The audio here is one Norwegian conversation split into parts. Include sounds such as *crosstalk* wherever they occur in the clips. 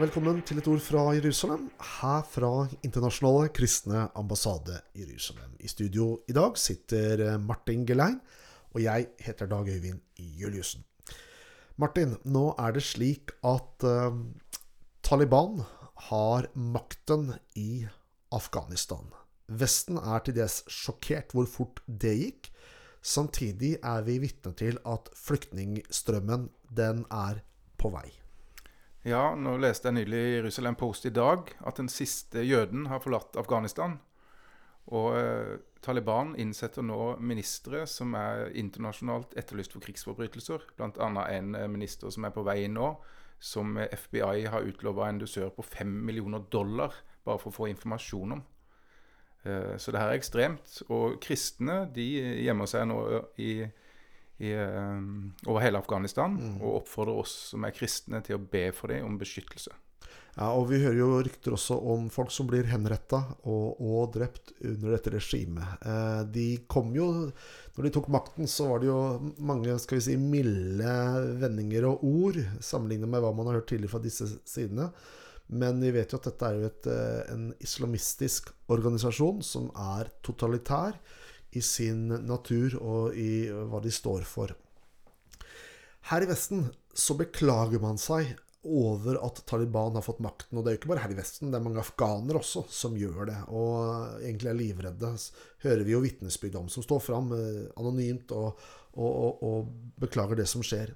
velkommen til et ord fra Jerusalem, her fra Internasjonale kristne ambassade Jerusalem. I studio i dag sitter eh, Martin Gelein, og jeg heter Dag Øyvind Juliussen. Martin, nå er det slik at uh, Taliban har makten i Afghanistan. Vesten er til dels sjokkert hvor fort det gikk. Samtidig er vi vitne til at flyktningstrømmen, den er på vei. Ja, nå leste jeg nylig i Jerusalem Post i dag at den siste jøden har forlatt Afghanistan. Og eh, Taliban innsetter nå ministre som er internasjonalt etterlyst for krigsforbrytelser. Bl.a. en eh, minister som er på vei inn nå, som FBI har utlova en dusør på fem millioner dollar bare for å få informasjon om. Eh, så det her er ekstremt. Og kristne de gjemmer seg nå i i, uh, over hele Afghanistan, mm. og oppfordrer oss som er kristne, til å be for dem om beskyttelse. Ja, og Vi hører jo rykter også om folk som blir henretta og, og, drept under dette regimet. Eh, de kom jo Når de tok makten, så var det jo mange skal vi si, milde vendinger og ord sammenlignet med hva man har hørt tidligere fra disse sidene. Men vi vet jo at dette er jo et, eh, en islamistisk organisasjon som er totalitær i sin natur og i hva de står for. Her i Vesten så beklager man seg over at Taliban har fått makten. Og det er jo ikke bare her i Vesten, det er mange afghanere også som gjør det. Og egentlig er livredde. Hører vi jo vitnesbyrd om, som står fram eh, anonymt og, og, og, og, beklager det som skjer.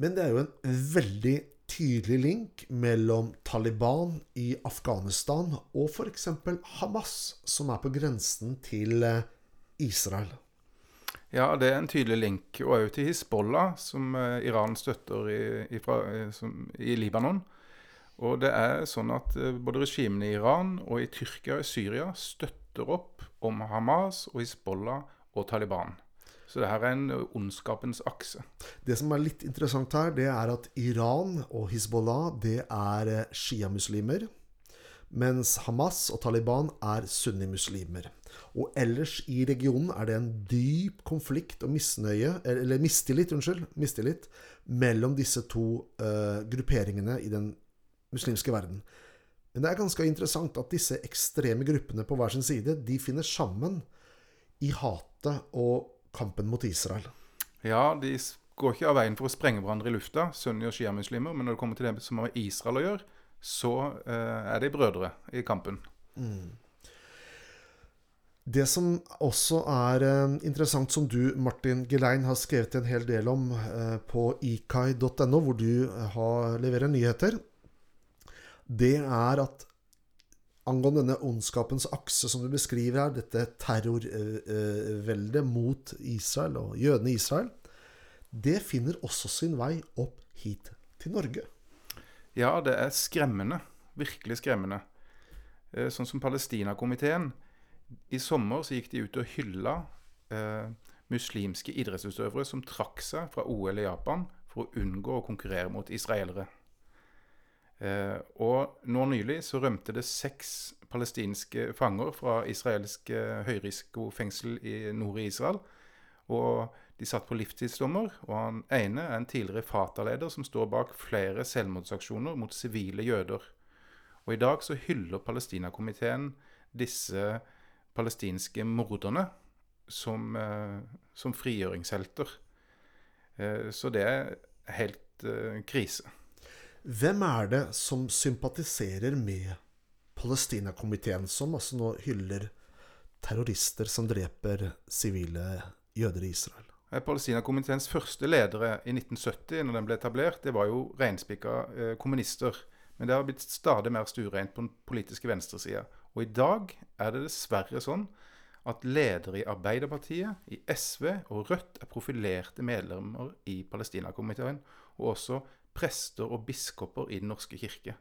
Men det er jo en veldig tydelig link mellom Taliban i Afghanistan og f.eks. Hamas, som er på grensen til eh, Israel. Ja, det er en tydelig link. Og òg til Hizbollah, som eh, Iran støtter i, i, fra, som, i, Libanon. Og det er sånn at eh, både regimene i Iran og i Tyrkia og Syria støtter opp om Hamas og Hizbollah og Taliban. Så det her er en ondskapens akse. Det som er litt interessant her, det er at Iran og Hizbollah det er eh, sjiamuslimer. Mens Hamas og Taliban er sunnimuslimer. Og ellers i regionen er det en dyp konflikt og misnøye, eller mistillit, unnskyld, mistillit mellom disse to uh, grupperingene i den muslimske verden. Men det er ganske interessant at disse ekstreme gruppene på hver sin side de finner sammen i hatet og kampen mot Israel. Ja, de går ikke av veien for å sprenge hverandre i lufta, sunni- og sjiamuslimer. Men når det kommer til det som har med Israel å gjøre, så eh, er de brødre i kampen. Mm. Det som også er eh, interessant, som du, Martin Gelein, har skrevet en hel del om eh, på ikai.no, hvor du har, leverer nyheter, det er at angående denne ondskapens akse som du beskriver her, dette terrorveldet mot Israel og jødene i Israel, det finner også sin vei opp hit til Norge. Ja, det er skremmende. Virkelig skremmende. Eh, sånn som Palestinakomiteen. I sommer så gikk de ut og hylla eh, muslimske idrettsutøvere som trakk seg fra OL i Japan for å unngå å konkurrere mot israelere. Eh, og nå nylig så rømte det seks palestinske fanger fra israelsk eh, høyrisikofengsel i nord i Israel. Og de satt på livstidsdommer, og han ene er en tidligere Fatah-leder som står bak flere selvmordsaksjoner mot sivile jøder. Og i dag så hyller Palestinakomiteen disse palestinske morderne som, eh, som frigjøringshelter. Så det er helt krise. Hvem er det som sympatiserer med Palestinakomiteen, som altså nå hyller terrorister som dreper sivile jøder i Israel? Palestinakomiteens første ledere i 1970, når den ble etablert, det var jo reinspikka eh, kommunister. Men det har blitt stadig mer stuereint på den politiske venstresida. Og i dag er det dessverre sånn at ledere i Arbeiderpartiet, i SV og Rødt er profilerte medlemmer i Palestinakomiteen, og også prester og biskoper i Den norske kirke.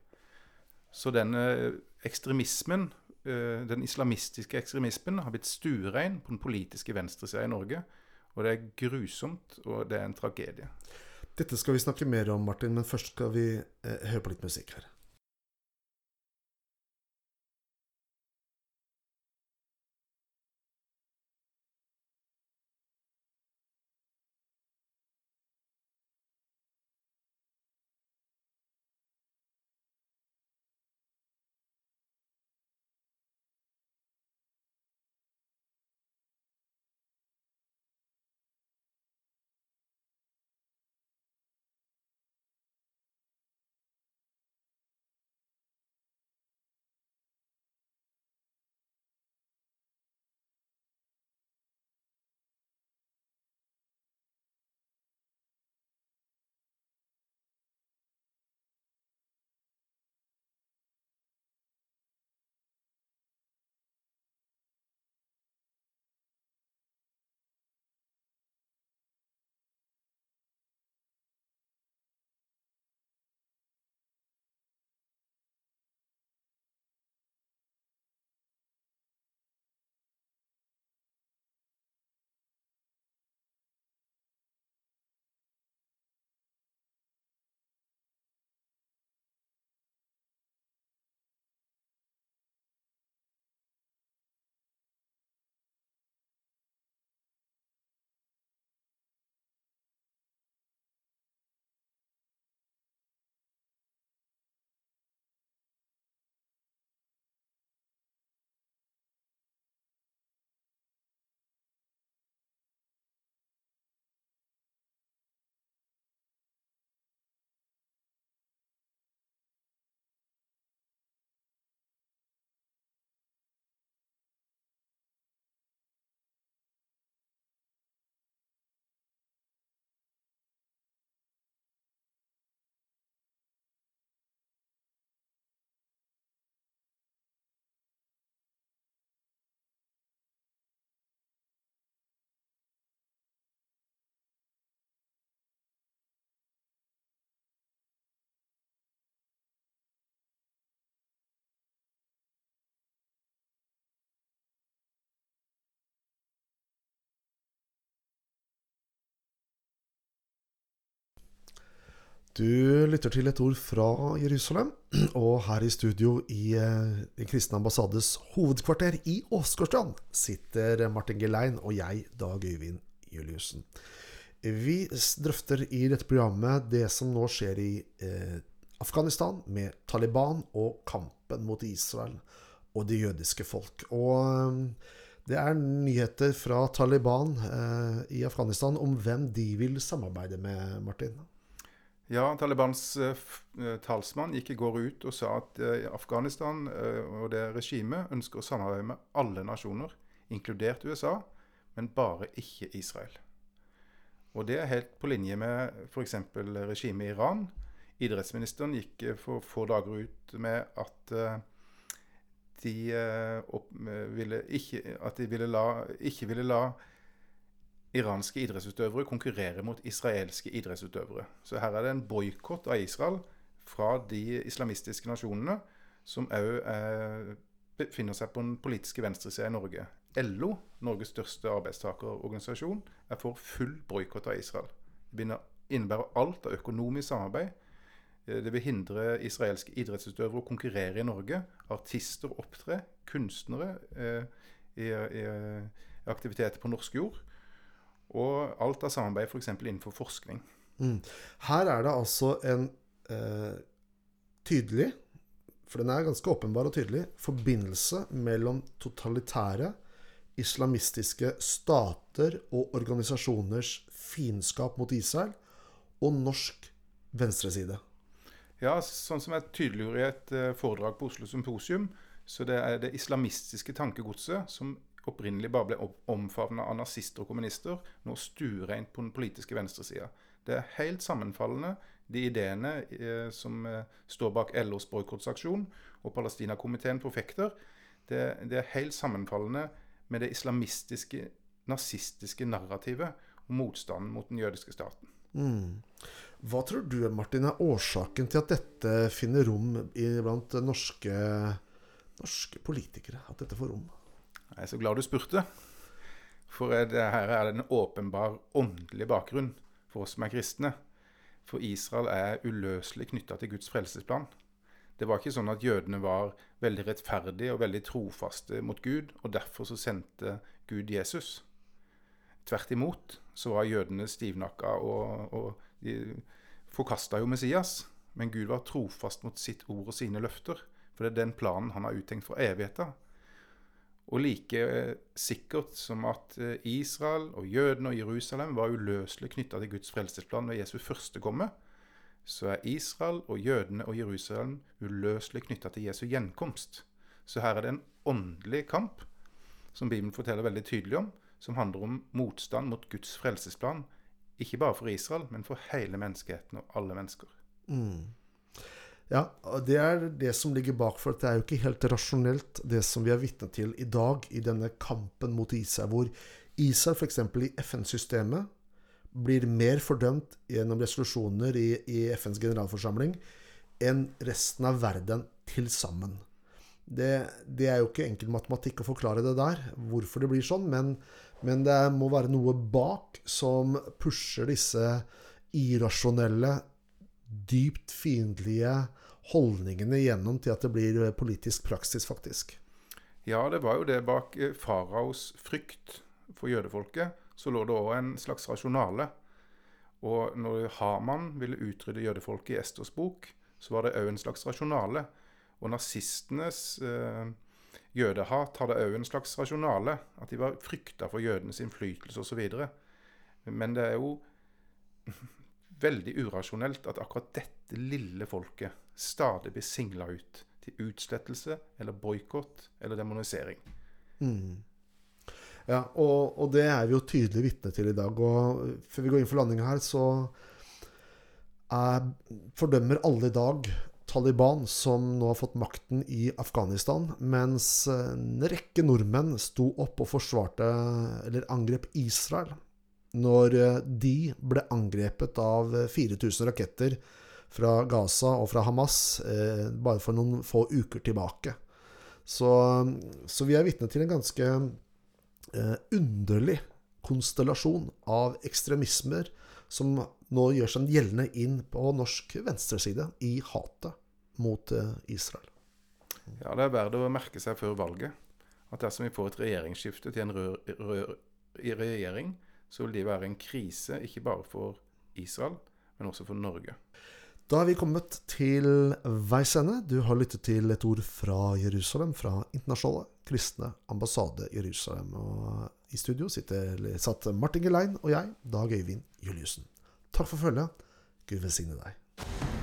Så denne ekstremismen, eh, den islamistiske ekstremismen, har blitt stuerein på den politiske venstresida i Norge. Og det er grusomt, og det er en tragedie. Dette skal vi snakke mer om, Martin, men først skal vi eh, høre på litt musikk her. Du lytter til et ord fra Jerusalem, og her i studio i eh, Den kristne ambassades hovedkvarter i Åsgårdstrand sitter Martin Gelein og jeg, Dag Øyvind Juliussen. Vi drøfter i dette programmet det som nå skjer i eh, Afghanistan med Taliban og kampen mot Israel og det jødiske folk. Og eh, det er nyheter fra Taliban eh, i Afghanistan om hvem de vil samarbeide med, Martin. Ja, Talibans uh, talsmann gikk i går ut og sa at uh, Afghanistan og det regimet ønsker å samarbeide med alle nasjoner, inkludert USA, men bare ikke Israel. Og det er helt på linje med f.eks. regimet i Iran. Idrettsministeren gikk for få dager ut med at de, ville ikke, at de ville la, ikke ville la iranske idrettsutøvere konkurrerer mot israelske idrettsutøvere. Så her er det en boikott av Israel fra de islamistiske nasjonene som òg eh, befinner seg på den politiske venstresida i Norge. LO, Norges største arbeidstakerorganisasjon, er for full boikott av Israel. Det innebærer alt av økonomisk samarbeid. Eh, det vil hindre israelske idrettsutøvere å konkurrere i Norge. Artister opptre, kunstnere eh, i, i, i aktiviteter på norsk jord. Og alt av samarbeid f.eks. For innenfor forskning. Mm. Her er det altså en eh, tydelig, for den er ganske åpenbar og tydelig, forbindelse mellom totalitære, islamistiske stater og organisasjoners fiendskap mot Israel og norsk venstreside. Ja, sånn som jeg tydeliggjorde i et uh, foredrag på Oslo Symposium, så det er det islamistiske tankegodset som opprinnelig bare ble omfavna av nazister og kommunister, nå stuereint på den politiske venstresida. Det er helt sammenfallende, de ideene eh, som eh, står bak LOs boikottaksjon og Palestinakomiteen forfekter. Det, det, er helt sammenfallende med det islamistiske, nazistiske narrativet og motstanden mot den jødiske staten. Mm. Hva tror du Martin, er årsaken til at dette finner rom blant norske, norske politikere? At dette får rom? Jeg er så glad du spurte. For det her er det en åpenbar åndelig bakgrunn for oss som er kristne. For Israel er uløselig knytta til Guds frelsesplan. Det var ikke sånn at jødene var veldig rettferdige og veldig trofaste mot Gud, og derfor så sendte Gud Jesus. Tvert imot så var jødene stivnakka, og, og de forkasta jo Messias. Men Gud var trofast mot sitt ord og sine løfter, for det er den planen han har uttenkt for evigheta. Og like eh, sikkert som at eh, Israel og jødene og Jerusalem var uløselig knytta til Guds frelsesplan ved Jesu første komme, så er Israel og jødene og Jerusalem uløselig knytta til Jesu gjenkomst. Så her er det en åndelig kamp, som Bibelen forteller veldig tydelig om, som handler om motstand mot Guds frelsesplan. Ikke bare for Israel, men for hele menneskeheten og alle mennesker. Mm. Ja, det er det som ligger bak, for det er jo ikke helt rasjonelt, det som vi er vitne til i dag i denne kampen mot Israel, hvor Israel f.eks. i FN-systemet blir mer fordømt gjennom resolusjoner i, i, FNs generalforsamling enn resten av verden til sammen. Det, det, er jo ikke enkel matematikk å forklare det der, hvorfor det blir sånn, men, men det må være noe bak som pusher disse irrasjonelle, dypt fiendtlige holdningene gjennom til at det blir eh, politisk praksis, faktisk. Ja, det var jo det bak eh, faraos frykt for jødefolket. Så lå det òg en slags rasjonale. Og når Haman ville utrydde jødefolket i Esters bok, så var det òg en slags rasjonale. Og nazistenes eh, jødehat hadde òg en slags rasjonale. At de var frykta for jødenes innflytelse osv. Men det er jo *laughs* veldig urasjonelt at akkurat dette lille folket stadig blir singla ut til utslettelse eller boikott eller demonisering. Mm. Ja, og, og, det er vi jo tydelig vitne til i dag. Og før vi går inn for landing her, så er, fordømmer alle i dag Taliban, som nå har fått makten i Afghanistan, mens en rekke nordmenn sto opp og forsvarte, eller angrep Israel, når de ble angrepet av 4000 raketter fra Gaza og fra Hamas eh, bare for noen få uker tilbake. Så, så vi er vitne til en ganske eh, underlig konstellasjon av ekstremismer som nå gjør seg gjeldende inn på norsk venstreside i hatet mot eh, Israel. Ja, Det er verdt å merke seg før valget at dersom vi får et regjeringsskifte til en rød regjering, så vil det være en krise ikke bare for Israel, men også for Norge. Da er vi kommet til veis ende. Du har lyttet til et ord fra Jerusalem, fra Internasjonale kristne ambassade Jerusalem. Og i studio sitter, satt Martin Gelein og jeg, Dag Øyvind Juliussen. Takk for følget. Gud velsigne deg.